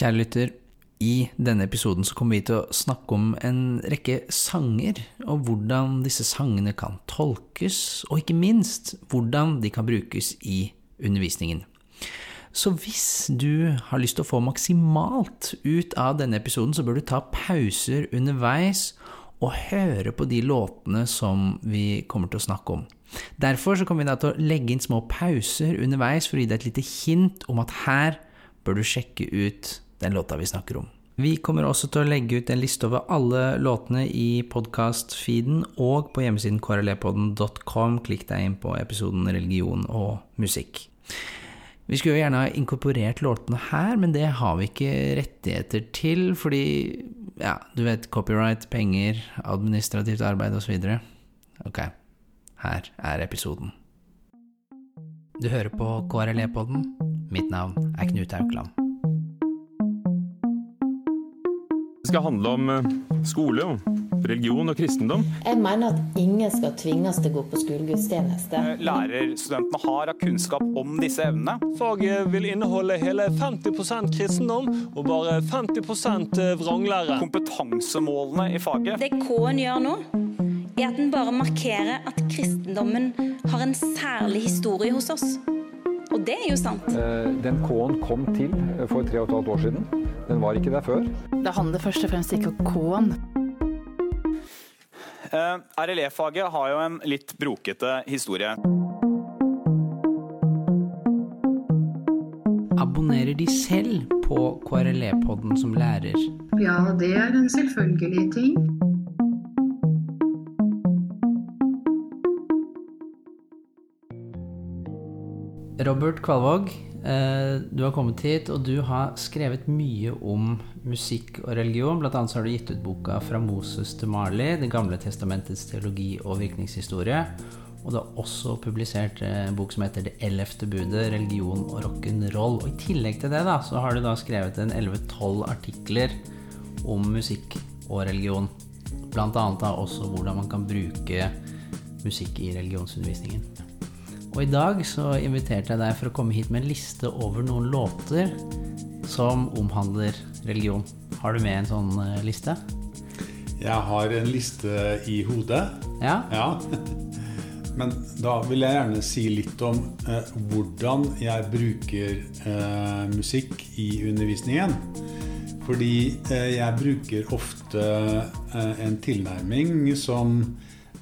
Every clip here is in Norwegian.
Kjære lytter, i denne episoden så kommer vi til å snakke om en rekke sanger, og hvordan disse sangene kan tolkes, og ikke minst hvordan de kan brukes i undervisningen. Så hvis du har lyst til å få maksimalt ut av denne episoden, så bør du ta pauser underveis og høre på de låtene som vi kommer til å snakke om. Derfor så kommer vi da til å legge inn små pauser underveis for å gi deg et lite hint om at her bør du sjekke ut den låta vi snakker om. Vi kommer også til å legge ut en liste over alle låtene i podkast-feeden og på hjemmesiden krlepodden.com. Klikk deg inn på episoden religion og musikk. Vi skulle jo gjerne ha inkorporert låtene her, men det har vi ikke rettigheter til, fordi ja, du vet copyright, penger, administrativt arbeid osv. Ok, her er episoden. Du hører på KRLE-podden. Mitt navn er Knut Aukland. Det skal handle om eh, skole, religion og kristendom. Jeg mener at ingen skal tvinges til å gå på skolegudstjeneste. Lærerstudentene har av kunnskap om disse evnene. Faget vil inneholde hele 50% kristendom og bare 50% vranglære. Kompetansemålene i faget. Det K-en gjør nå, er at den bare markerer at kristendommen har en særlig historie hos oss. Og det er jo sant. Den K-en kom til for tre og et halvt år siden. Den var ikke der før. Det handler først og fremst ikke om K-en. Uh, RLE-faget har jo en litt brokete historie. Abonnerer de selv på KRLE-podden som lærer? Ja, det er en selvfølgelig ting. Robert Kvalvåg, eh, du har kommet hit, og du har skrevet mye om musikk og religion. Blant annet så har du gitt ut boka 'Fra Moses til Marley', Det gamle testamentets teologi og virkningshistorie. Og du har også publisert en bok som heter 'Det ellevte budet religion og rock'n'roll'. Og i tillegg til det da, så har du da skrevet en 11-12 artikler om musikk og religion. Blant annet da også hvordan man kan bruke musikk i religionsundervisningen. Og i dag så inviterte jeg deg for å komme hit med en liste over noen låter som omhandler religion. Har du med en sånn eh, liste? Jeg har en liste i hodet. Ja? Ja. Men da vil jeg gjerne si litt om eh, hvordan jeg bruker eh, musikk i undervisningen. Fordi eh, jeg bruker ofte eh, en tilnærming som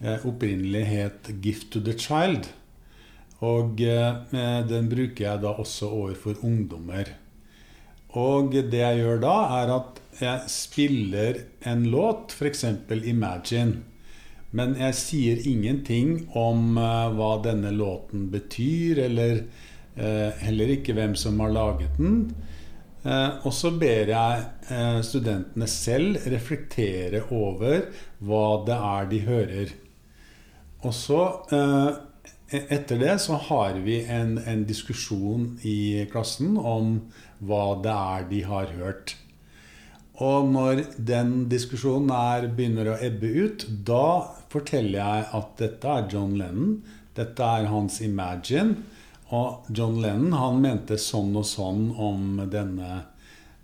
eh, opprinnelig het 'Gift to the Child'. Og eh, den bruker jeg da også overfor ungdommer. Og det jeg gjør da, er at jeg spiller en låt, f.eks. 'Imagine'. Men jeg sier ingenting om eh, hva denne låten betyr, eller eh, heller ikke hvem som har laget den. Og så ber jeg studentene selv reflektere over hva det er de hører. Og så etter det så har vi en, en, diskusjon i klassen om hva det er de har hørt. Og når den diskusjonen er, begynner å ebbe ut, da forteller jeg at dette er John Lennon. Dette er hans 'Imagine'. Og John Lennon han mente sånn og sånn om denne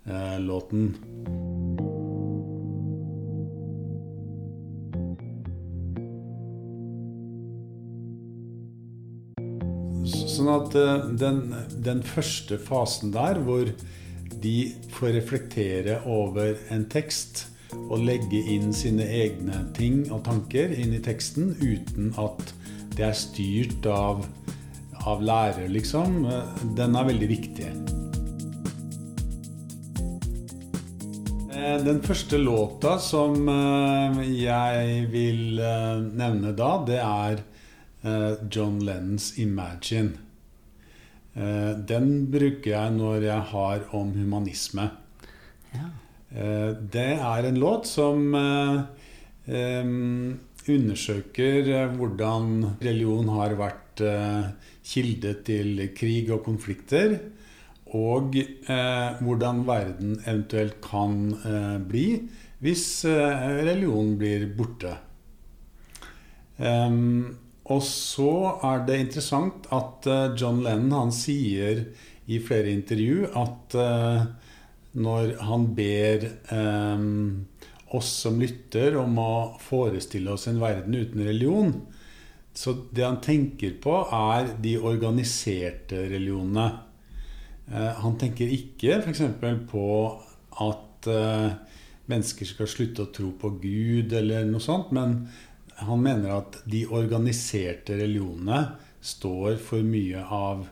eh, låten. Sånn at den, den, første fasen der, hvor de får reflektere over en tekst og legge inn sine egne ting og tanker inn i teksten uten at det er styrt av, av lærer, liksom, den er veldig viktig. Den første låta som jeg vil nevne da, det er John Lennons 'Imagine'. Den bruker jeg når jeg har om humanisme. Ja. Det er en låt som undersøker hvordan religion har vært kilde til krig og konflikter. Og hvordan verden eventuelt kan bli hvis religion blir borte. Og så er det interessant at John Lennon han sier i flere intervju at når han ber eh, oss som lytter om å forestille oss en verden uten religion. Så det han tenker på, er de organiserte religionene. Eh, han tenker ikke f.eks. på at eh, mennesker skal slutte å tro på Gud eller noe sånt, men han mener at de organiserte religionene står for mye av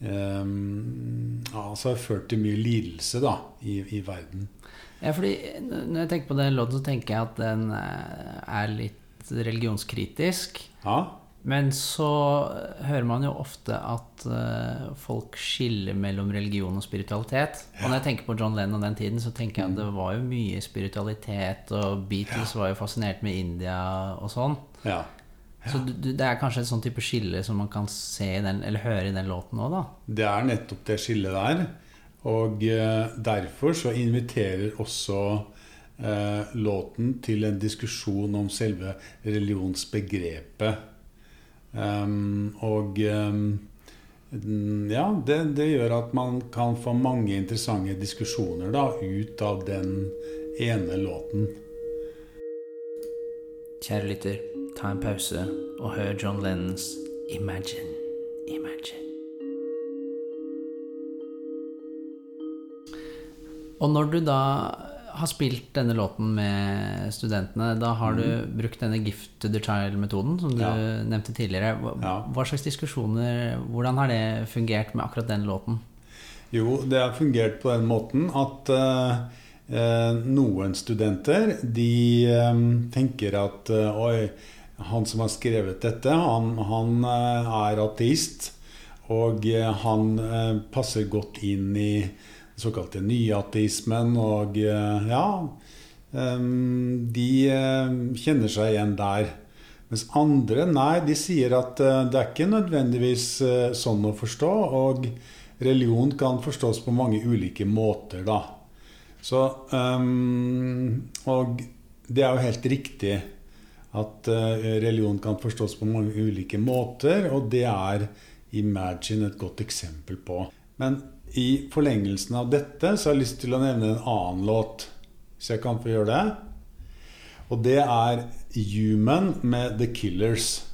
um, Altså har ført til mye lidelse da, i, i, verden. Ja, fordi Når jeg tenker på den låten, så tenker jeg at den er litt religionskritisk. Ja. Men så hører man jo ofte at uh, folk skiller mellom religion og spiritualitet. Ja. Og når jeg tenker på John Lennon den tiden, så tenker jeg at det var jo mye spiritualitet, og Beatles ja. var jo fascinert med India og sånn. Ja. Så det er kanskje et sånn type skille som man kan se i den, eller høre i den låten òg, da? Det er nettopp det skillet der. Og uh, derfor så inviterer også uh, låten til en diskusjon om selve religionsbegrepet. Um, og um, ja, det, det, gjør at man kan få mange interessante diskusjoner da, ut av den ene låten. Kjære lytter, ta en pause og hør John Lennons 'Imagine'. Imagine. Og når du da har spilt denne låten med studentene, da har du mm. brukt denne gift to the child-metoden som du ja. nevnte tidligere. Hva, ja. hva, slags diskusjoner, Hvordan har det fungert med akkurat den låten? Jo, det har fungert på den måten at uh, noen studenter de um, tenker at uh, Oi, han som har skrevet dette, han, han uh, er ateist. Og han passer godt inn i såkalte nyateismen. Og eh, ja De eh, kjenner seg igjen der. Mens andre, nei, de sier at eh, det er ikke nødvendigvis sånn å forstå. Og religion kan forstås på mange ulike måter, da. Så Og det er jo helt riktig at religion kan forstås på mange ulike måter, og det er Imagine et godt eksempel på. Men i forlengelsen av dette så har jeg lyst til å nevne en annen låt. Hvis jeg kan få gjøre det. Og det er 'Human' med The Killers.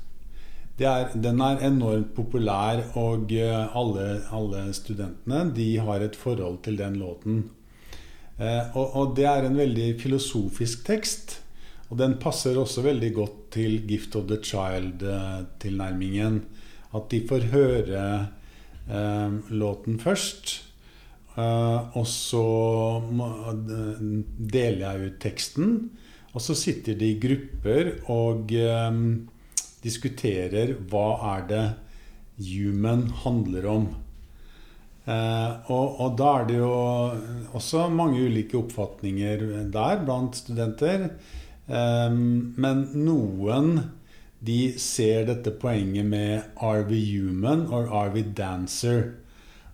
Er, den er enormt populær, og eh, alle, alle, studentene de har et forhold til den låten. Eh, og, og, det er en veldig filosofisk tekst. Og den passer også veldig godt til 'Gift of the Child'-tilnærmingen. At de får høre eh, låten først. Eh, og så deler jeg ut teksten. Og så sitter de i grupper og eh, diskuterer hva er det human handler om. Eh, og, og, da er det jo også mange ulike oppfatninger der blant studenter. Eh, men noen de ser dette poenget med 'are we human or are we dancer'?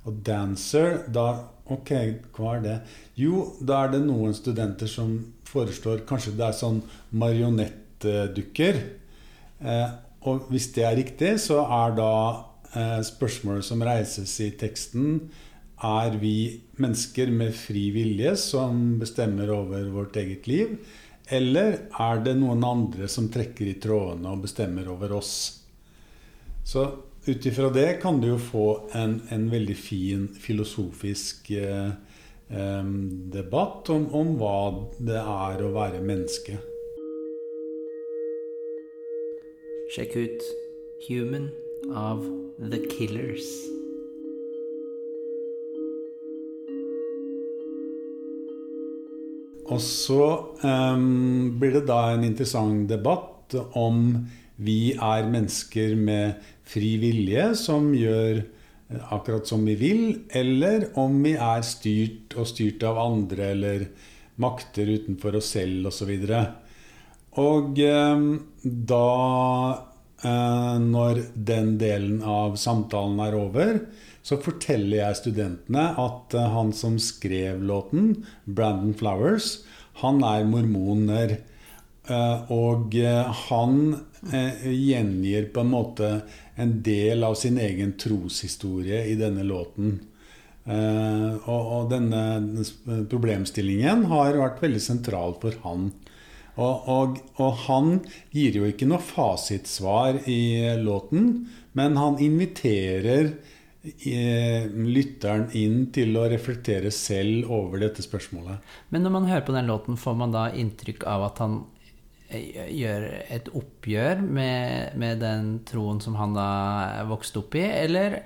Og dancer, da Ok, hva er det? Jo, da er det noen studenter som foreslår Kanskje det er sånn marionettdukker. Eh, og hvis det er riktig, så er da eh, spørsmålet som reises i teksten Er vi mennesker med fri vilje som bestemmer over vårt eget liv? Eller er det noen andre som trekker i trådene og bestemmer over oss? Så ut ifra det kan du jo få en, en veldig fin filosofisk eh, debatt om, om hva det er å være menneske. Sjekk ut 'Human' av The Killers. Og så um, blir det da en interessant debatt om vi er mennesker med fri vilje som gjør akkurat som vi vil, eller om vi er styrt og styrt av andre eller makter utenfor oss selv osv. Og, så og um, da, uh, når den delen av samtalen er over, så forteller jeg studentene at eh, han som skrev låten, Brandon Flowers, han er mormoner. Eh, og eh, han gjengir på en måte en del av sin egen troshistorie i denne låten. Og, denne problemstillingen har vært veldig sentral for han. Og, og, og, han gir jo ikke noe fasitsvar i låten, men han inviterer lytteren inn til å reflektere selv over dette spørsmålet. Men når man hører på den låten, får man da inntrykk av at han eh, gjør et oppgjør med, med den troen som han da vokste opp i, eller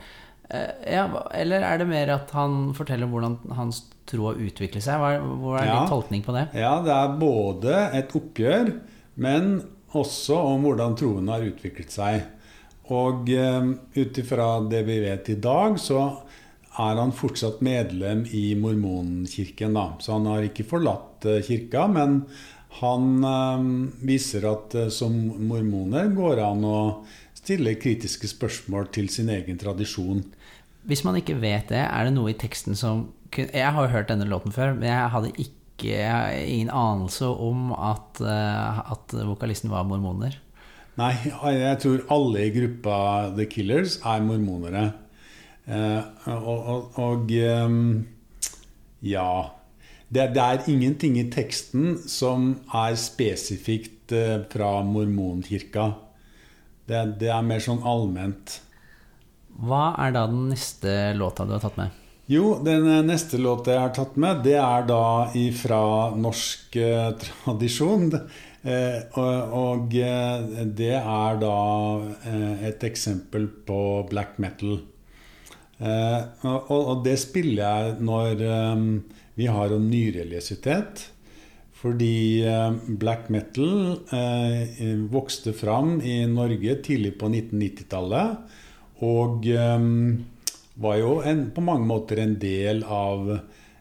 Eh, ja, eller er det mer at han forteller hvordan hans tro har utviklet seg? Hva, hvor er ja, din tolkning på det? Ja, det er både et oppgjør, men også om hvordan troen har utviklet seg. Og um, ut ifra det vi vet i dag, så er han fortsatt medlem i mormonkirken. Da. Så han har ikke forlatt uh, kirka, men han um, viser at som mormoner går an å stille kritiske spørsmål til sin egen tradisjon. Hvis man ikke vet det, er det noe i teksten som Jeg har jo hørt denne låten før, men jeg hadde ikke jeg ingen anelse om at, eh, at vokalisten var mormoner. Nei, jeg tror alle i gruppa The Killers er mormonere. Eh, og, og, og um, ja det, det, er ingenting i teksten som er spesifikt uh, fra mormonkirka. Det, det, er mer sånn allment. Hva er da den neste låta du har tatt med? Jo, den neste låta jeg har tatt med, det er da ifra norsk eh, tradisjon. Eh, og, eh, det er da eh, et eksempel på black metal. Og, det spiller jeg når vi har om nyreligiøsitet. Fordi black metal vokste fram i Norge tidlig på 1990-tallet. Og var jo en, på mange måter en del av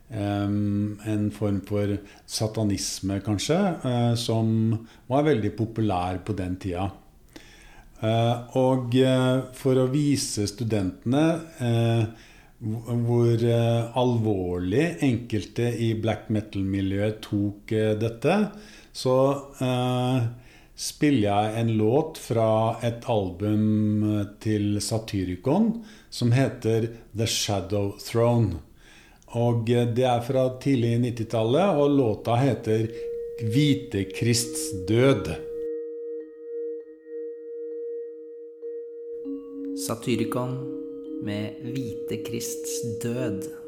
en form for satanisme, kanskje, uh, som var veldig populær på den tida. Uh, og uh, for å vise studentene hvor alvorlig enkelte i black metal-miljøet tok dette, så spiller jeg en låt fra et album til Satyricon som heter The Shadow Throne. Og det er fra tidlig 90-tallet, og låta heter Hvite Krists død. Satyricon med Hvite Krists død.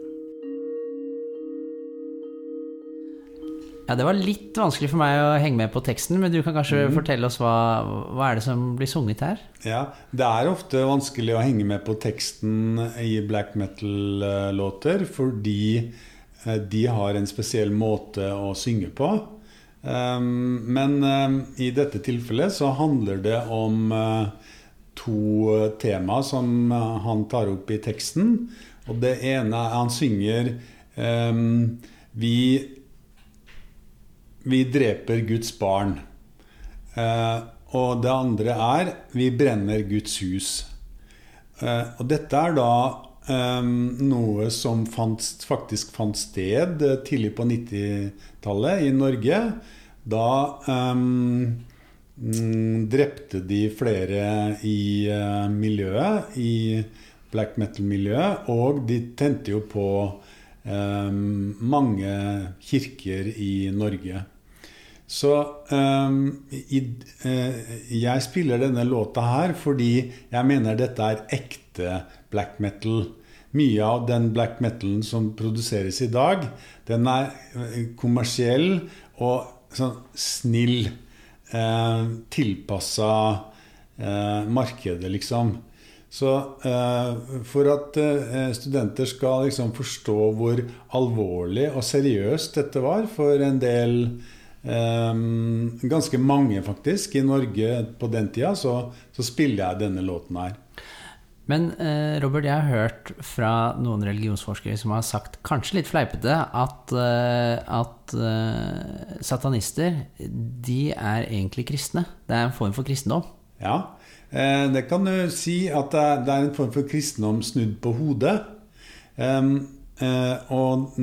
Ja, Det var litt vanskelig for meg å henge med på teksten, men du kan kanskje mm. fortelle oss hva, hva er det som blir sunget her? Ja, Det er ofte vanskelig å henge med på teksten i black metal-låter, fordi eh, de har en spesiell måte å synge på. Ehm, men eh, i dette tilfellet så handler det om eh, to tema som han tar opp i teksten. Og det ene er han synger ehm, Vi vi dreper Guds barn. Eh, og det andre er vi brenner Guds hus. Eh, og dette er da eh, noe som faktisk fant sted tidlig på 90-tallet i Norge. Da um, drepte de flere i miljøet, i black metal-miljøet, og de tente jo på mange kirker i Norge. Så i, uh, jeg spiller denne låta her fordi jeg mener dette er ekte black metal. Mye av den black metalen som produseres i dag, den er eh, kommersiell og sånn snill. Eh, Tilpassa uh, markedet, liksom. Så eh, for at eh, studenter skal liksom forstå hvor alvorlig og seriøst dette var for en del eh, ganske mange, faktisk, i Norge på den tida, så, så spiller jeg denne låten her. Men eh, Robert, jeg har hørt fra noen religionsforskere som har sagt, kanskje litt fleipete, at, eh, at eh, satanister de er egentlig kristne. Det er en form for kristendom. Ja, det kan du si at det er, en form for kristendom snudd på hodet. Um, og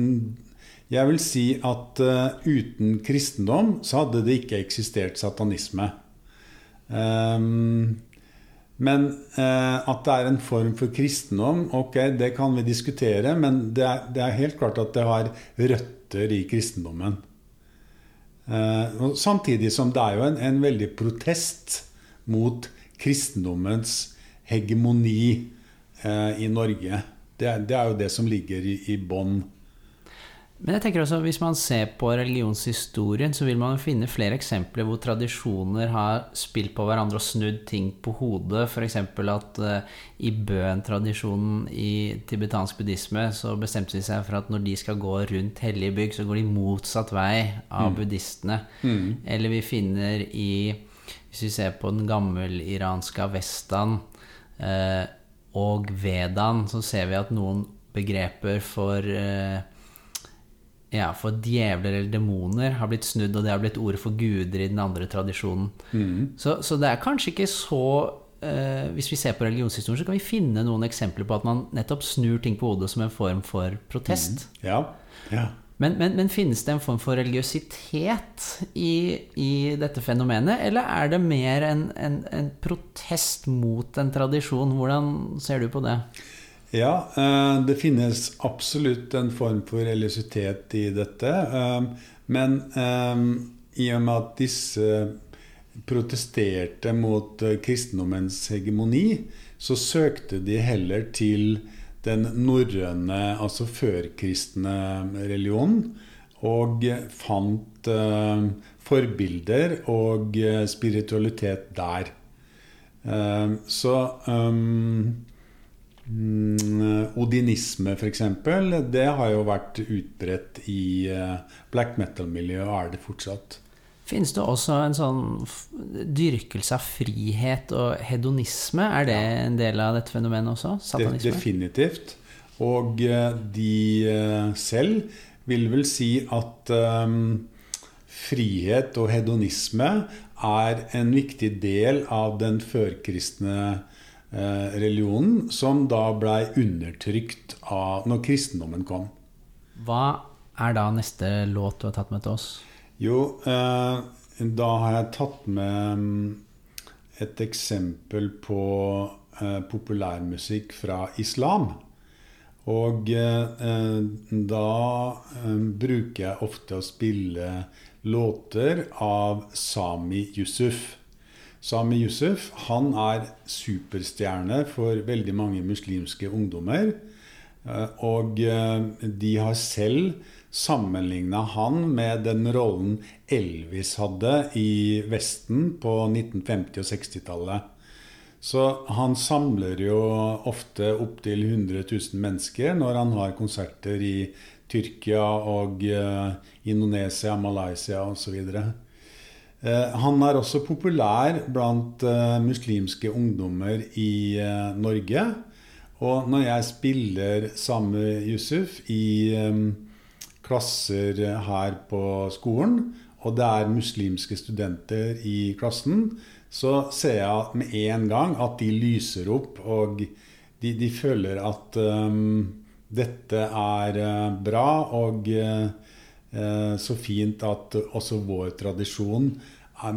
jeg vil si at uh, uten kristendom så hadde det ikke eksistert satanisme. Men eh, at det er en form for kristendom, ok, det kan vi diskutere. Men det er, helt klart at det har røtter i kristendommen. Eh, samtidig som det er jo en, en veldig protest mot kristendommens hegemoni eh, i Norge. Det, det, er jo det som ligger i, i bånn. Men jeg tenker også, hvis man ser på religionshistorien, så vil man finne flere eksempler hvor tradisjoner har spilt på hverandre og snudd ting på hodet. F.eks. at uh, i bøntradisjonen i tibetansk buddhisme så bestemte de seg for at når de skal gå rundt hellige bygg, så går de motsatt vei av mm. buddhistene. Mm. Eller vi finner i Hvis vi ser på den gammeliranske avestaen eh, og vedaen, så ser vi at noen begreper for eh, ja, for djevler eller demoner har blitt snudd, og det har blitt ordet for guder i den andre tradisjonen. Mm. Så, så, det er kanskje ikke så eh, Hvis vi ser på religionshistorien, så kan vi finne noen eksempler på at man nettopp snur ting på hodet som en form for protest. Mm. Ja, ja. Men, men, men, finnes det en form for religiøsitet i, i dette fenomenet, eller er det mer en, en, en protest mot en tradisjon? Hvordan ser du på det? Ja, eh, det finnes absolutt en form for religiøsitet i dette. Eh, men eh, i og med at disse protesterte mot kristendommens hegemoni, så søkte de heller til den norrøne, altså førkristne religionen, og fant forbilder og spiritualitet der. Så Mm, odinisme, f.eks., det har jo vært utbredt i eh, black metal-miljøet, og er det fortsatt. Finnes det også en sånn dyrkelse av frihet og hedonisme? Er det en del av dette fenomenet også? Satanisme? definitivt. Og eh, de eh, selv vil vel si at um, frihet og hedonisme er en viktig del av den førkristne Eh, religionen, som da blei undertrykt av når kristendommen kom. Hva er da neste låt du har tatt med til oss? Jo, eh, da har jeg tatt med mm, et eksempel på eh, populærmusikk fra islam. Og eh, da bruker jeg ofte å spille låter av Sami Yusuf. Sami Yusuf han er superstjerne for veldig mange muslimske ungdommer. Og de har selv sammenligna han med den rollen Elvis hadde i Vesten på 1950- og 60-tallet. Så han samler jo ofte opptil 100 000 mennesker når han har konserter i Tyrkia og uh, Indonesia, Malaysia osv. Eh, han er også populær blant eh, muslimske ungdommer i Norge. Og når jeg spiller med Yusuf i klasser her på skolen, og det er muslimske studenter i klassen, så ser jeg med en gang at de lyser opp, og de, de føler at um, dette er bra, og uh, så fint at også vår tradisjon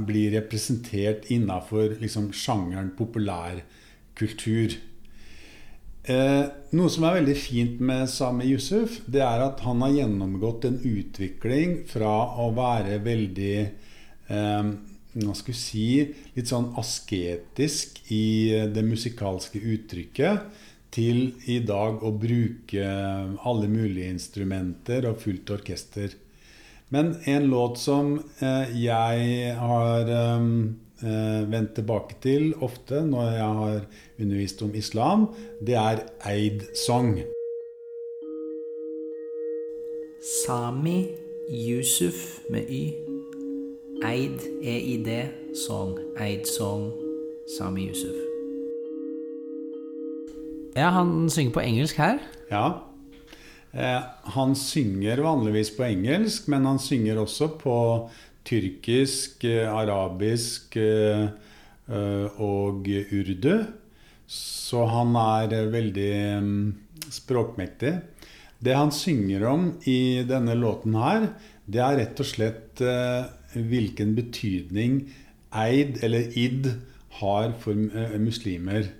blir representert innafor liksom, sjangeren populærkultur. Eh, noe som er veldig fint med Sami Yusuf, det er at han har gjennomgått en utvikling fra å være veldig eh, hva skal vi si, litt sånn asketisk i det musikalske uttrykket, til i dag å bruke alle mulige instrumenter og fullt orkester. Men en låt som eh, jeg har eh, vendt tilbake til ofte når jeg har undervist om islam, det er Eid Song. Sami Yusuf med Y. Eid EID Song. Eid Song Sami Yusuf. Ja, han synger på engelsk her. Ja. Eh, han synger vanligvis på engelsk, men han synger også på tyrkisk, eh, arabisk eh, og urdu. Så han er veldig mm, språkmektig. Det han synger om i denne låten her, det er rett og slett hvilken betydning eid eller id har for muslimer.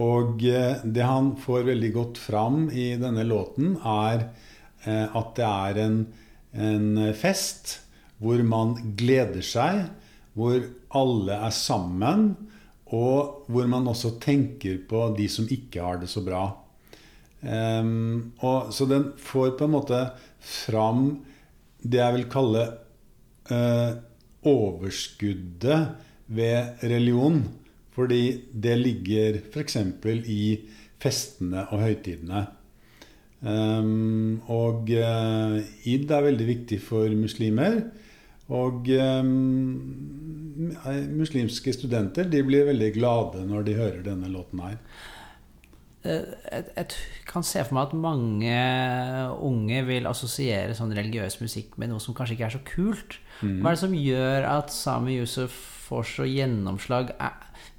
Og det han får veldig godt fram i denne låten, er at det er en, en fest hvor man gleder seg, hvor alle er sammen, og hvor man også tenker på de som ikke har det så bra. Um, og, så den får på en måte fram det jeg vil kalle uh, overskuddet ved religion. Fordi det ligger f.eks. i festene og høytidene. Um, og uh, id er veldig viktig for muslimer. Og um, muslimske studenter de blir veldig glade når de hører denne låten her. Jeg, jeg, kan se for meg at mange unge vil assosiere sånn religiøs musikk med noe som kanskje ikke er så kult. Mm. Hva er det som gjør at Sami Yusuf får så gjennomslag,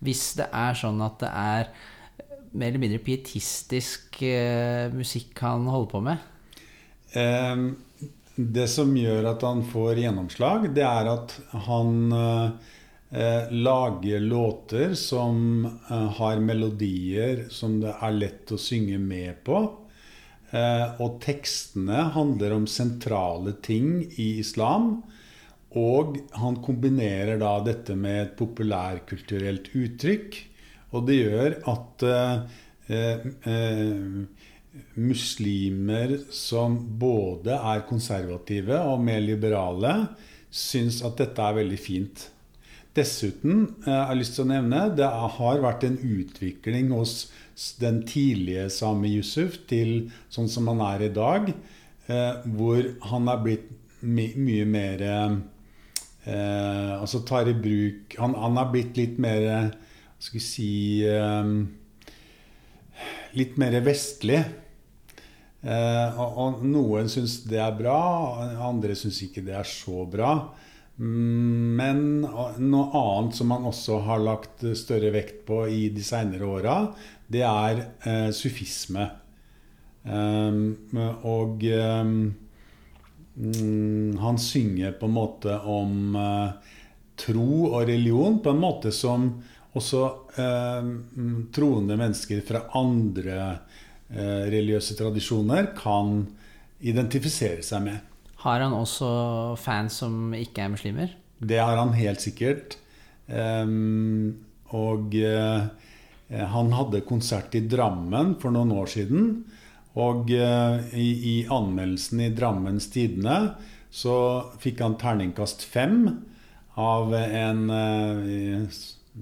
hvis det er sånn at det er mer eller mindre pietistisk uh, musikk han holder på med? Um, det som gjør at han får gjennomslag, det er at han eh, lager låter som eh, har melodier som det er lett å synge med på. Eh, og tekstene handler om sentrale ting i islam. Og han kombinerer da dette med et populærkulturelt uttrykk. Og det gjør at eh, eh, muslimer som både er konservative og mer liberale, syns at dette er veldig fint. Dessuten eh, jeg har lyst til å nevne det har vært en utvikling hos den tidlige Sami Yusuf til sånn som han er i dag, eh, hvor han er blitt my mye mer eh, Altså tar i bruk Han, er blitt litt mer skal vi si eh, Litt mer vestlig. Eh, og, og, noen syns det er bra, andre syns ikke det er så bra. Men noe annet som man også har lagt større vekt på i de seinere åra, det er eh, sufisme. Um, og um, han synger på en måte om uh, tro og religion på en måte som også uh, troende mennesker fra andre religiøse tradisjoner kan identifisere seg med. Har han også fans som ikke er muslimer? Det har han helt sikkert. Um, og uh, han hadde konsert i Drammen for noen år siden. Og uh, i, anmeldelsen i Drammens Tidende så fikk han terningkast fem av en,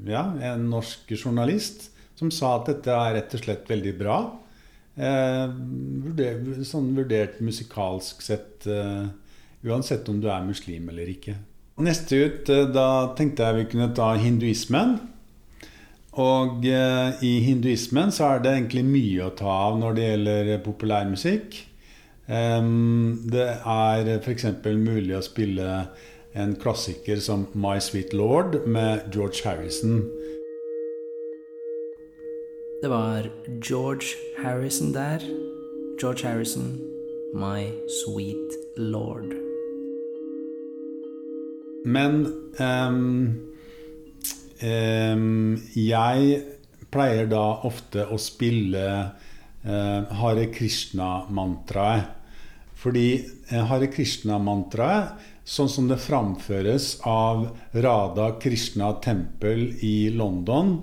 ja, en norsk journalist som sa at dette er rett og slett veldig bra. Eh, sånn vurdert musikalsk sett, eh, uansett om du er muslim eller ikke. Neste ut, eh, da tenkte jeg vi kunne ta hinduismen. Og i hinduismen så er det egentlig mye å ta av når det gjelder populærmusikk. Det er f.eks. mulig å spille en klassiker som My Sweet Lord med George Harrison. Det var George Harrison der. George Harrison, My Sweet Lord. Men um, um, jeg pleier da ofte å spille uh, Hare Krishna-mantraet. Fordi uh, Hare Krishna-mantraet, sånn som det framføres av Radha Krishna Tempel i London,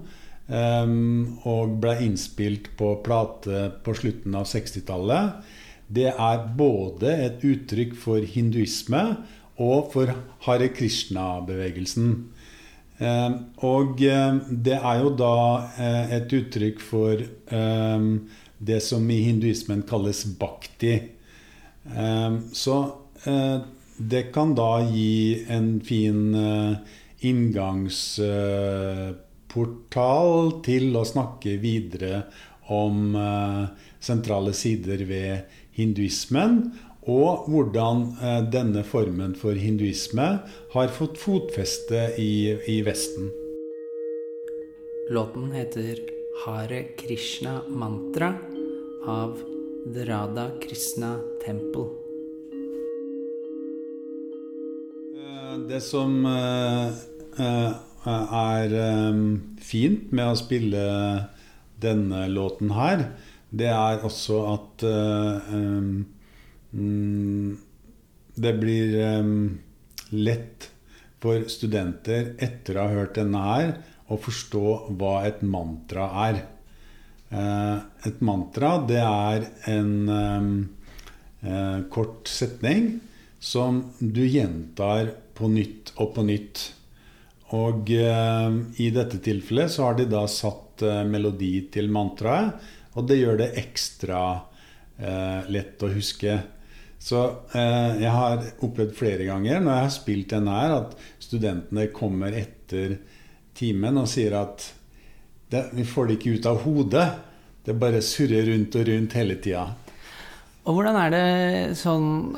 Um, og ble innspilt på plate på slutten av 60-tallet. Det er både et uttrykk for hinduisme og for Hare Krishna-bevegelsen. Um, og um, det er jo da uh, et uttrykk for det som i hinduismen kalles bhakti. så uh, det kan da gi en fin uh, inngangs portal til å snakke videre om uh, sentrale sider ved hinduismen, og hvordan uh, denne formen for hinduisme har fått fotfeste i, i Vesten. Låten heter Hare Krishna Mantra av The Radha Krishna Temple. Eh, det som er fint med å spille denne låten her, det er også at mm, det blir lett for studenter etter å ha hørt denne her, å forstå hva et mantra er. Et mantra, det er en kort setning som du gjentar på nytt og på nytt. Og eh, i dette tilfellet så har de da satt eh, melodi til mantraet, og det gjør det ekstra eh, lett å huske. Så jeg har opplevd flere ganger når jeg har spilt denne her, at studentene kommer etter timen og sier at det, vi får det ikke ut av hodet. Det bare surrer rundt og rundt hele tida. Og hvordan er det sånn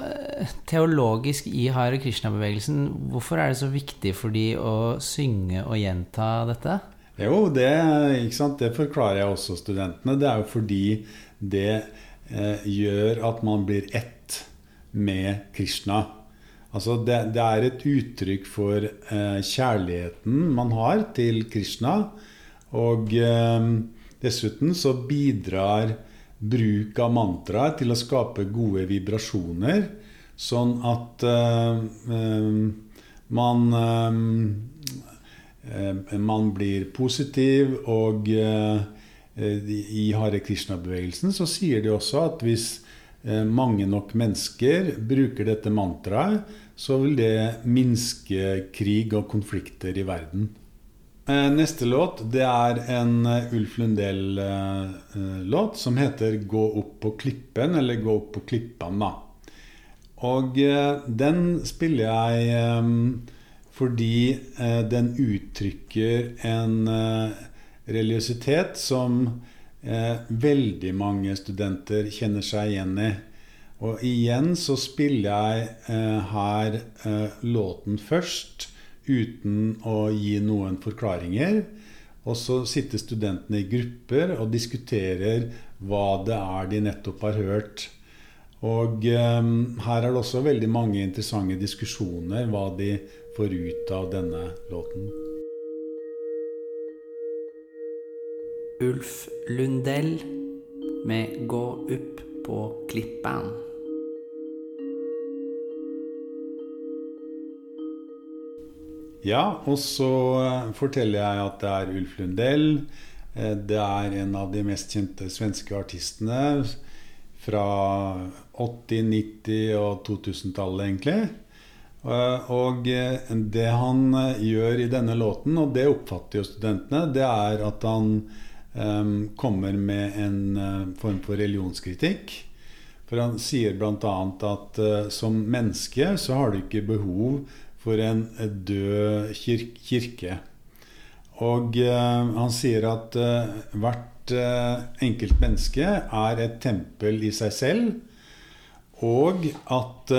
teologisk i Hare Krishna-bevegelsen? Hvorfor er det så viktig for de å synge og gjenta dette? Jo, det, det forklarer jeg også studentene. Det er jo fordi det eh, gjør at man blir ett med Krishna. Altså det, det er et uttrykk for eh, kjærligheten man har til Krishna. Og eh, dessuten så bidrar bruk av mantraet til å skape gode vibrasjoner, sånn at uh, man uh, man blir positiv, og i Hare Krishna-bevegelsen så sier de også at hvis mange nok mennesker bruker dette mantraet, så vil det minske krig og konflikter i verden. Eh, neste låt det er en eh, Ulf Lundell-låt som heter 'Gå opp på klippen', eller 'Gå opp på klippan'. da. Og eh, den spiller jeg fordi den uttrykker en religiøsitet som veldig mange studenter kjenner seg igjen i. Og igjen så spiller jeg her låten først uten å gi noen forklaringer. Og så sitter studentene i grupper og diskuterer hva det er de nettopp har hørt. Og eh, her er det også veldig mange interessante diskusjoner hva de får ut av denne låten. Ulf Lundell med 'Gå opp på klippan'. Ja, og så eh, forteller jeg at det er Ulf Lundell. Eh, det er en av de mest kjente svenske artistene fra 80-, 90- og 2000-tallet, egentlig. Eh, og det han gjør i denne låten, og det oppfatter jo studentene, det er at han kommer med en form for religionskritikk. For han sier bl.a. at som menneske så har du ikke behov for en død kirke. Og uh, han sier at uh, hvert enkelt menneske er et tempel i seg selv. Og at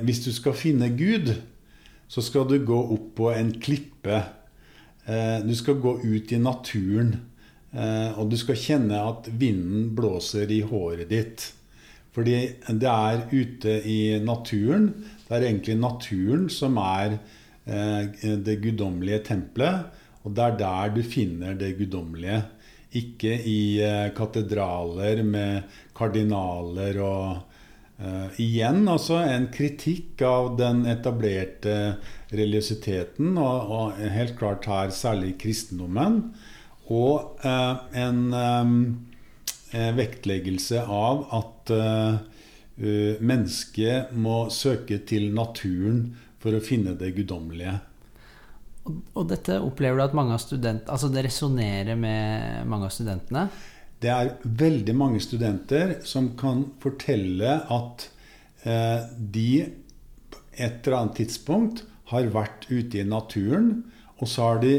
hvis du skal finne Gud, så skal du gå opp på en klippe. du skal gå ut i naturen. og du skal kjenne at vinden blåser i håret ditt. Fordi det er ute i naturen det er egentlig naturen som er eh, det guddommelige tempelet. Og det er der du finner det guddommelige. Ikke i eh, katedraler med kardinaler og Uh, igjen altså en kritikk av den etablerte religiøsiteten, og, og, helt klart her særlig kristendommen. Og uh, en vektleggelse av at uh, Eh, mennesket må søke til naturen for å finne det guddommelige. Og dette opplever du at mange av student, altså det resonnerer med mange av studentene? Det er veldig mange studenter som kan fortelle at eh, de et eller annet tidspunkt har vært ute i naturen, og så har de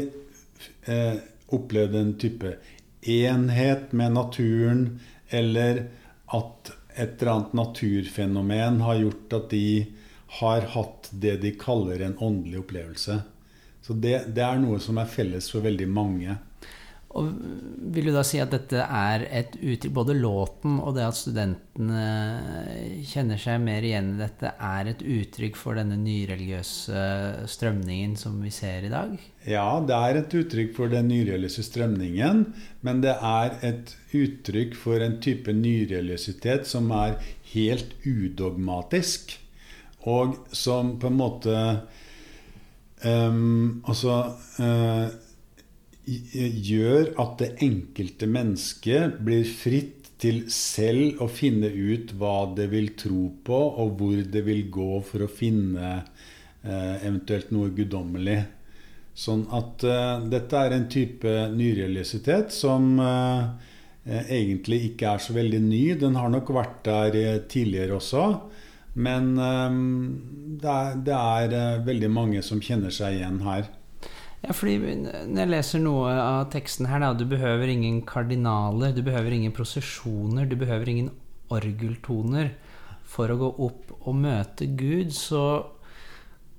eh, opplevd en type enhet med naturen, eller at et eller annet naturfenomen har gjort at de har hatt det de kaller en åndelig opplevelse. Så det, det, er noe som er felles for veldig mange. Og vil du da si at dette er et uttrykk Både låten og det at studentene kjenner seg mer igjen i dette, er et uttrykk for denne nyreligiøse strømningen som vi ser i dag? Ja, det er et uttrykk for den nyreligiøse strømningen. Men det er et uttrykk for en type nyreligiøsitet som er helt udogmatisk. Og som på en måte um, Altså uh, gjør at det enkelte mennesket blir fritt til selv å finne ut hva det vil tro på, og hvor det vil gå for å finne eh, eventuelt noe guddommelig. Sånn at eh, dette er en type nyrealisitet som eh, egentlig ikke er så veldig ny. Den har nok vært der eh, tidligere også. Men eh, det er, det er eh, veldig mange som kjenner seg igjen her. Ja, fordi når jeg leser noe av teksten her, da Du behøver ingen kardinaler, du behøver ingen prosesjoner, du behøver ingen orgeltoner for å gå opp og møte Gud, så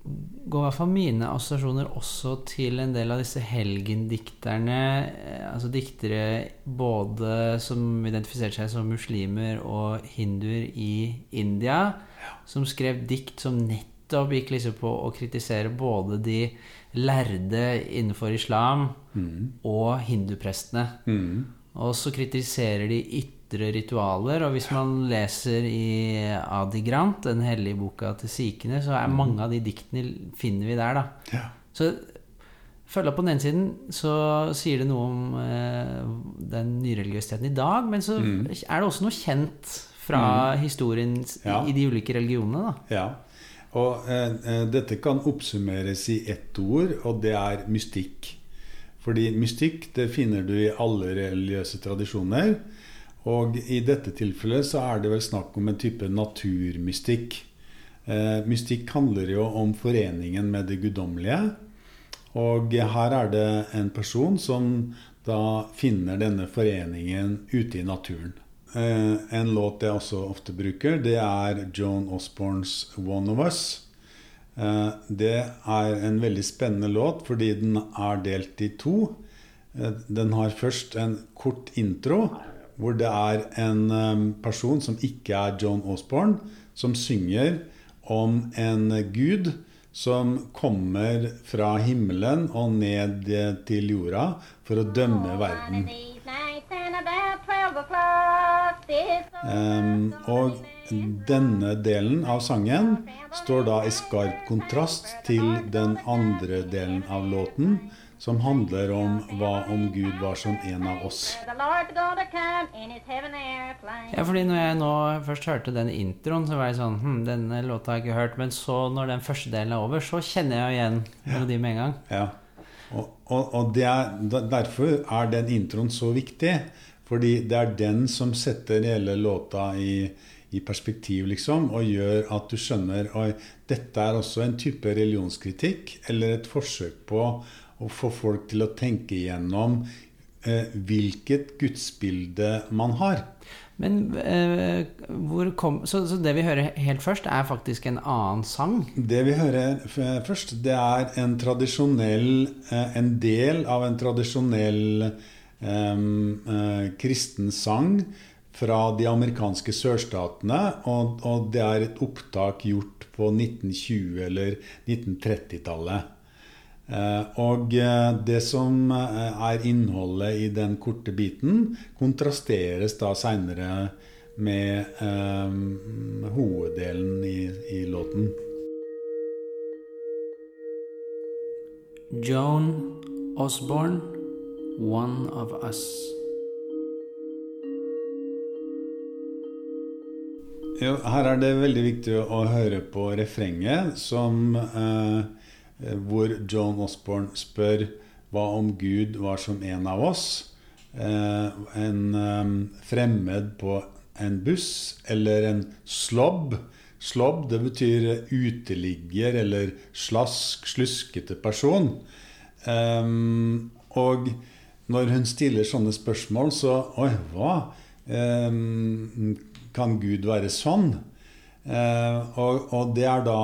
går i hvert fall mine assosiasjoner også til en del av disse helgendikterne, altså diktere både som identifiserte seg som muslimer og hinduer i India, som skrev dikt som nettopp gikk liksom på å kritisere både de lærde innenfor islam mm. og hinduprestene. Mm. Og så kritiserer de ytre ritualer. Og hvis man leser i Adi Grant, den hellige boka til sikhene, så er mm. mange av de diktene finner vi der, da. Ja. Så følg opp på den ene siden, så sier det noe om eh, den nyreligiøsiteten i dag. Men så mm. er det også noe kjent fra mm. historien ja. i de ulike religionene, da. Ja. Og eh, eh, dette kan oppsummeres i ett ord, og det er mystikk. Fordi mystikk det finner du i alle religiøse tradisjoner. Og i dette tilfellet så er det vel snakk om en type naturmystikk. Eh, mystikk handler jo om foreningen med det guddommelige. Og her er det en person som da finner denne foreningen ute i naturen. Eh, en låt jeg også ofte bruker, det er John Osborns 'One of Us'. Eh, det er en veldig spennende låt fordi den er delt i to. Eh, den har først en kort intro, hvor det er en person som ikke er John Osborne, som synger om en gud som kommer fra himmelen og ned til jorda for å dømme verden. Um, og denne delen av sangen står da i skarp kontrast til den andre delen av låten, som handler om hva om Gud var som en av oss. Ja, fordi når jeg nå først hørte den introen, så var jeg sånn hm, denne låta har jeg ikke hørt. Men så, når den første delen er over, så kjenner jeg igjen melodien med en gang. Ja. Og, og, og er, derfor er den introen så viktig. Fordi det er den som setter hele låta i, i perspektiv, liksom, og gjør at du skjønner at dette er også en type religionskritikk, eller et forsøk på å få folk til å tenke igjennom eh, hvilket gudsbilde man har. Men eh, hvor kom så, så, det vi hører helt først, er faktisk en annen sang? Det vi hører først, det er en tradisjonell eh, En del av en tradisjonell kristen sang fra de amerikanske sørstatene. Og, og, det er et opptak gjort på 1920- eller 1930-tallet. Eh, og eh, det som eh, er innholdet i den korte biten, kontrasteres da seinere med eh, hoveddelen i, i låten. Joan Osborne one of us. Jo, her er det veldig viktig å høre på refrenget, som, eh, hvor John Osborne spør hva om Gud var som en av oss? Eh, en eh, fremmed på en buss, eller en slobb. Slobb, det betyr uteligger eller slask, sluskete person. Um, og når hun stiller sånne spørsmål, så Oi, hva? Eh, kan Gud være sånn? Eh, og, og, det er da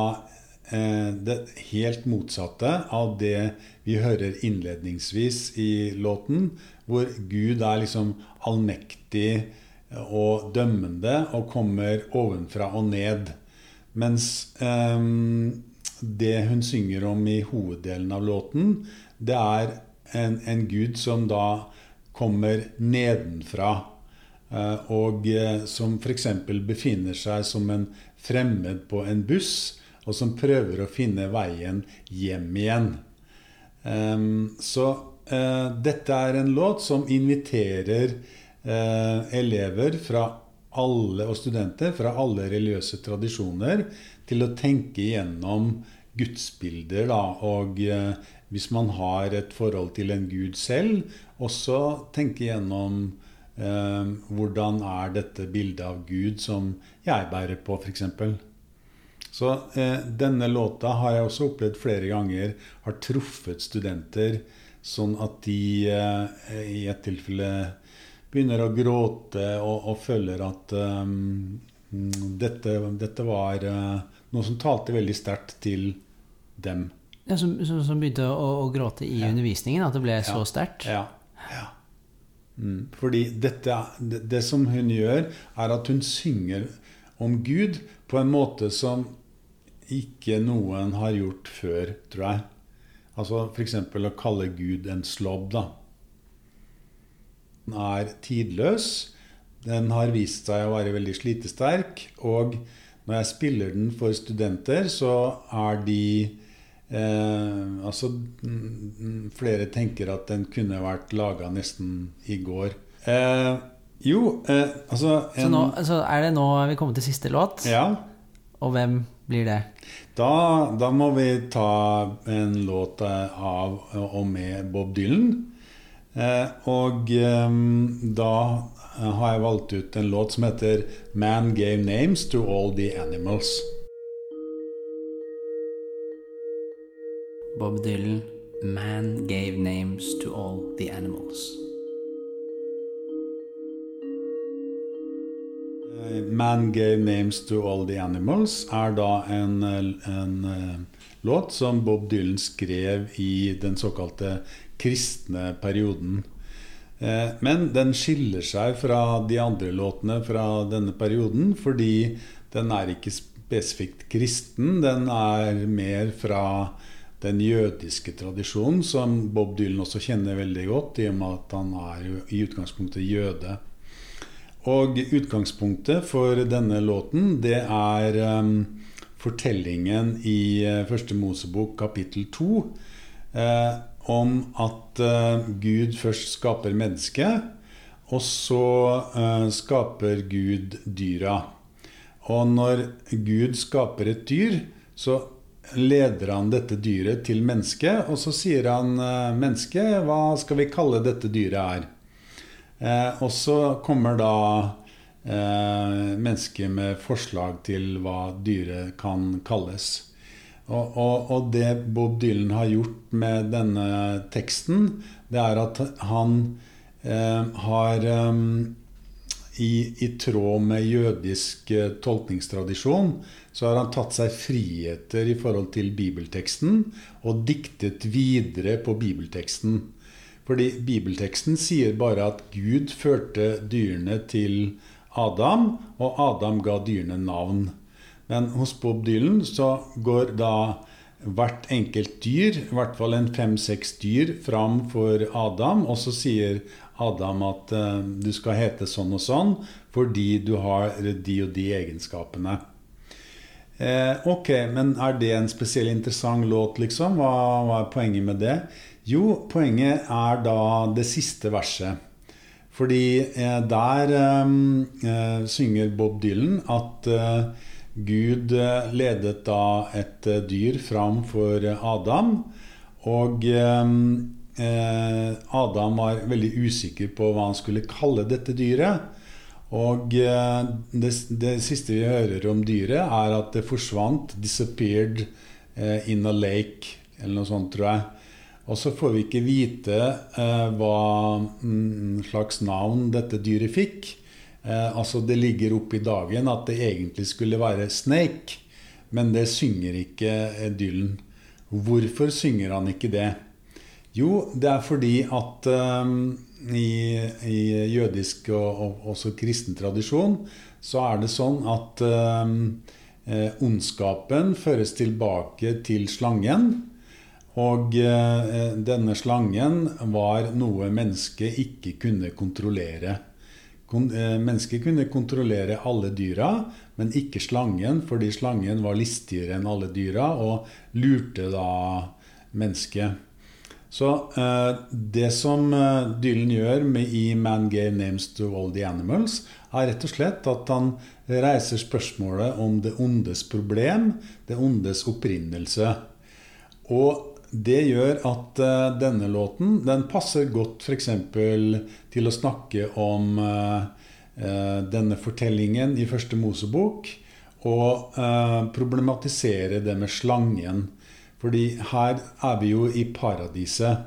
eh, det helt motsatte av det vi hører innledningsvis i låten, hvor Gud er liksom allmektig og dømmende og kommer ovenfra og ned. Mens det hun synger om i hoveddelen av låten, det er en, en Gud som da kommer nedenfra. Eh, og eh, som f.eks. befinner seg som en fremmed på en buss, og som prøver å finne veien hjem igjen. Um, så uh, dette er en låt som inviterer elever fra alle, og studenter fra alle religiøse tradisjoner til å tenke igjennom gudsbilder. Da, og eh, hvis man har et forhold til en gud selv, også tenke igjennom hvordan er dette bildet av Gud som jeg bærer på, f.eks. Så eh, denne låta har jeg også opplevd flere ganger har truffet studenter sånn at de eh, i et tilfelle begynner å gråte og, og føler at um, dette, dette, var uh, noe som talte veldig sterkt til dem. Ja, som, som, som, begynte å, å gråte i ja. undervisningen? At det ble så sterkt? Ja. ja. Mm, fordi dette, det, det som hun gjør, er at hun synger om Gud på en måte som ikke noen har gjort før, tror jeg. Altså f.eks. å kalle Gud en slobb, da. Den er tidløs. Den har vist seg å være veldig slitesterk. Og når jeg spiller den for studenter, så er de eh, Altså Flere tenker at den kunne vært laga nesten i går. Eh, jo, eh, altså en, så, nå, så er det nå vi kommer til siste låt? Ja. Og hvem blir det? Da, da, må vi ta en låt av og med Bob Dylan. Eh, og eh, da har jeg valgt ut en låt som heter 'Man Gave Names to All The Animals'. Bob Dylan, 'Man Gave Names to All The Animals'. Man Gave Names to All The Animals er da en, en uh, låt som Bob Dylan skrev i den såkalte kristne perioden. Men den skiller seg fra de andre låtene fra denne perioden fordi den er ikke spesifikt kristen. Den er mer fra den jødiske tradisjonen, som Bob Dylan også kjenner veldig godt, i og med at han er i utgangspunktet jøde. Og utgangspunktet for denne låten, det er um, fortellingen i uh, Første Mosebok kapittel 2 uh, om at uh, Gud først skaper mennesket, og så uh, skaper Gud dyra. Og når Gud skaper et dyr, så leder han dette dyret til mennesket, og så sier han 'Menneske, mennesket, hva skal vi kalle dette dyret her? Eh, og så kommer da eh, mennesket med forslag til hva dyret kan kalles. Og, og, og, det Bob Dylan har gjort med denne teksten, det er at han eh, har um, i, i, tråd med jødisk eh, tolkningstradisjon så har han tatt seg friheter i forhold til bibelteksten og diktet videre på bibelteksten. Fordi bibelteksten sier bare at Gud førte dyrene til Adam, og Adam ga dyrene navn. Men hos Bob Dylan så går da hvert enkelt dyr, i hvert fall en fem-seks dyr, fram for Adam, og så sier Adam at uh, du skal hete sånn og sånn fordi du har de og de egenskapene. Eh, ok, men er det en spesiell interessant låt, liksom? Hva, hva er poenget med det? Jo, poenget er da det siste verset. Fordi eh, der ehm, eh, synger Bob Dylan at eh, Gud eh, ledet da et eh, dyr fram for Adam. Og eh, Adam var veldig usikker på hva han skulle kalle dette dyret. Og det, det, siste vi hører om dyret, er at det forsvant, 'disappeared in a lake', eller noe sånt, tror jeg. Og så får vi ikke vite eh, hva mm, slags navn dette dyret fikk. Eh, altså Det ligger oppe i dagen at det egentlig skulle være Snake. men det synger ikke Dylan. Hvorfor synger han ikke det? Jo, det er fordi at um, i, i, jødisk og, og, også kristen tradisjon så er det sånn at um, ondskapen føres tilbake til slangen. Og eh, denne slangen var noe mennesket ikke kunne kontrollere. Kon, eh, mennesket kunne kontrollere alle dyra, men ikke slangen, fordi slangen var listigere enn alle dyra og lurte da mennesket. Så eh, det som eh, Dylan gjør med i 'Man Gave Names to All The Animals', er rett og slett at han reiser spørsmålet om det ondes problem, det ondes opprinnelse. Og det gjør at uh, denne låten den passer godt f.eks. til å snakke om uh, uh, denne fortellingen i første Mosebok, og problematisere det med slangen. Fordi her er vi jo i paradiset.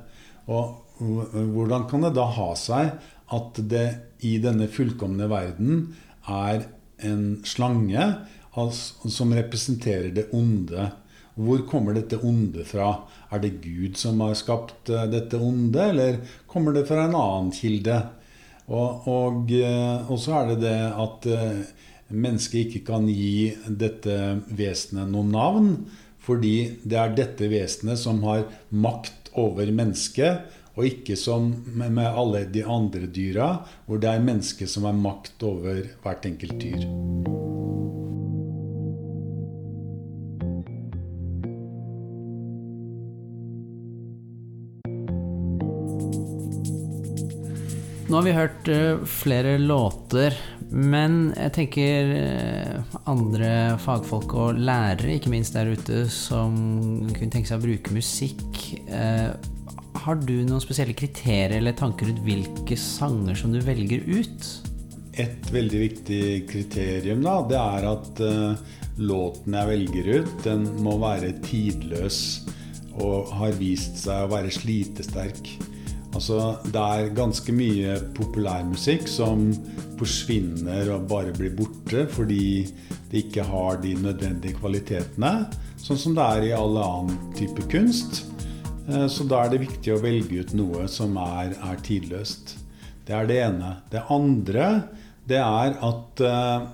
Og hvordan kan det da ha seg at det i denne fullkomne verden er en slange som representerer det onde? Hvor kommer dette onde fra? Er det Gud som har skapt eh, dette onde, eller kommer det fra en annen kilde? Og, og, eh, og så er det det at eh, mennesket ikke kan gi dette vesenet noe navn, fordi det er dette vesenet som har makt over mennesket, og ikke som med alle de andre dyra, hvor det er mennesket som har makt over hvert enkelt dyr. Nå har vi hørt uh, flere låter, men jeg tenker uh, andre fagfolk og lærere, ikke minst der ute, som kunne tenke seg å bruke musikk. Uh, har du noen spesielle kriterier eller tanker rundt hvilke sanger som du velger ut? Et veldig viktig kriterium da, det er at låten jeg velger ut, den må være tidløs og har vist seg å være slitesterk. Altså, det er ganske mye populærmusikk som forsvinner og bare blir borte fordi det ikke har de nødvendige kvalitetene. Sånn som det er i alle annen type kunst. Eh, så da er det viktig å velge ut noe som er, er tidløst. Det er det ene. Det andre det er at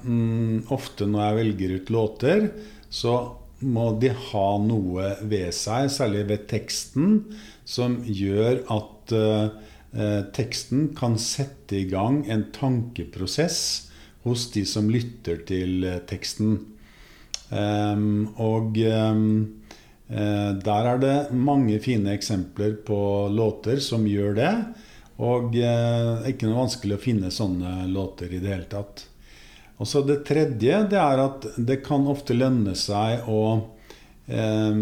um, ofte når jeg velger ut låter, så må de ha noe ved seg, særlig ved teksten, som gjør at eh, teksten kan sette i gang en tankeprosess hos de som lytter til uh, teksten. Um, og um, der er det mange fine eksempler på låter som gjør det. Og det er ikke noe vanskelig å finne sånne låter i det hele tatt. Og så Det tredje det er at det kan ofte lønne seg å eh,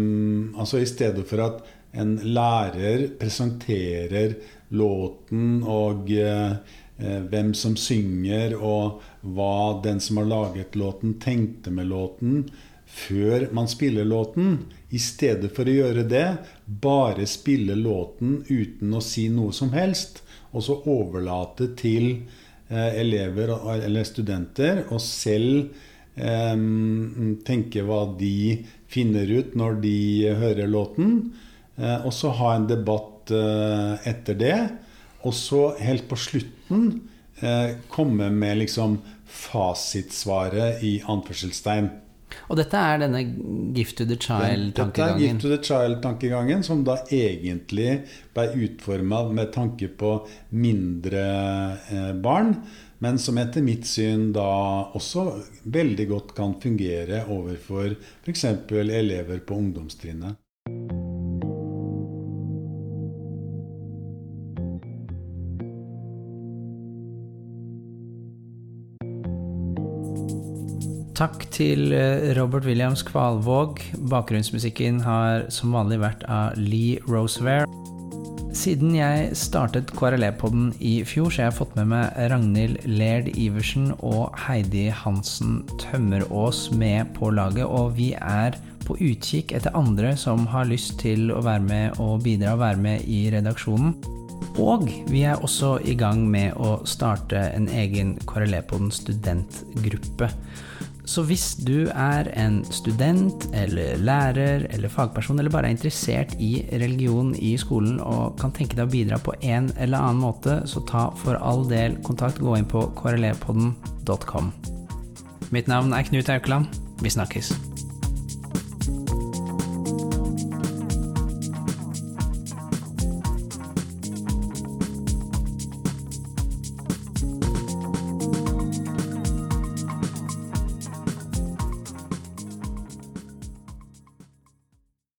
Altså i stedet for at en lærer presenterer låten og eh, hvem som synger, og hva den som har laget låten, tenkte med låten før man spiller låten. I stedet for å gjøre det, bare spille låten uten å si noe som helst. Og så overlate til eh, elever eller studenter og selv eh, tenke hva de finner ut når de hører låten. Eh, og så ha en debatt eh, etter det. Og så helt på slutten eh, komme med liksom fasitsvaret i anførselstegn. Og dette er denne gift to the child-tankegangen? Dette er gift to the child-tankegangen, som da egentlig ble utforma med tanke på mindre barn, men som etter mitt syn da også veldig godt kan fungere overfor f.eks. elever på ungdomstrinnet. Takk til eh, Robert Williams Kvalvåg. Bakgrunnsmusikken har som vanlig vært av Lee Rosevere. Siden jeg startet KRLE-podden i fjor, så har jeg fått med meg Ragnhild Lerd Iversen og Heidi Hansen Tømmerås med på laget, og vi er på utkikk etter andre som har lyst til å være med og bidra og være med i redaksjonen. Og vi er også i gang med å starte en egen KRLE-podden studentgruppe. Så hvis du er en student eller lærer eller fagperson, eller bare er interessert i religion i skolen og kan tenke deg å bidra på en eller annen måte, så ta for all del kontakt. Gå inn på krlepodden.com. Mitt navn er Knut Aukland. Vi snakkes.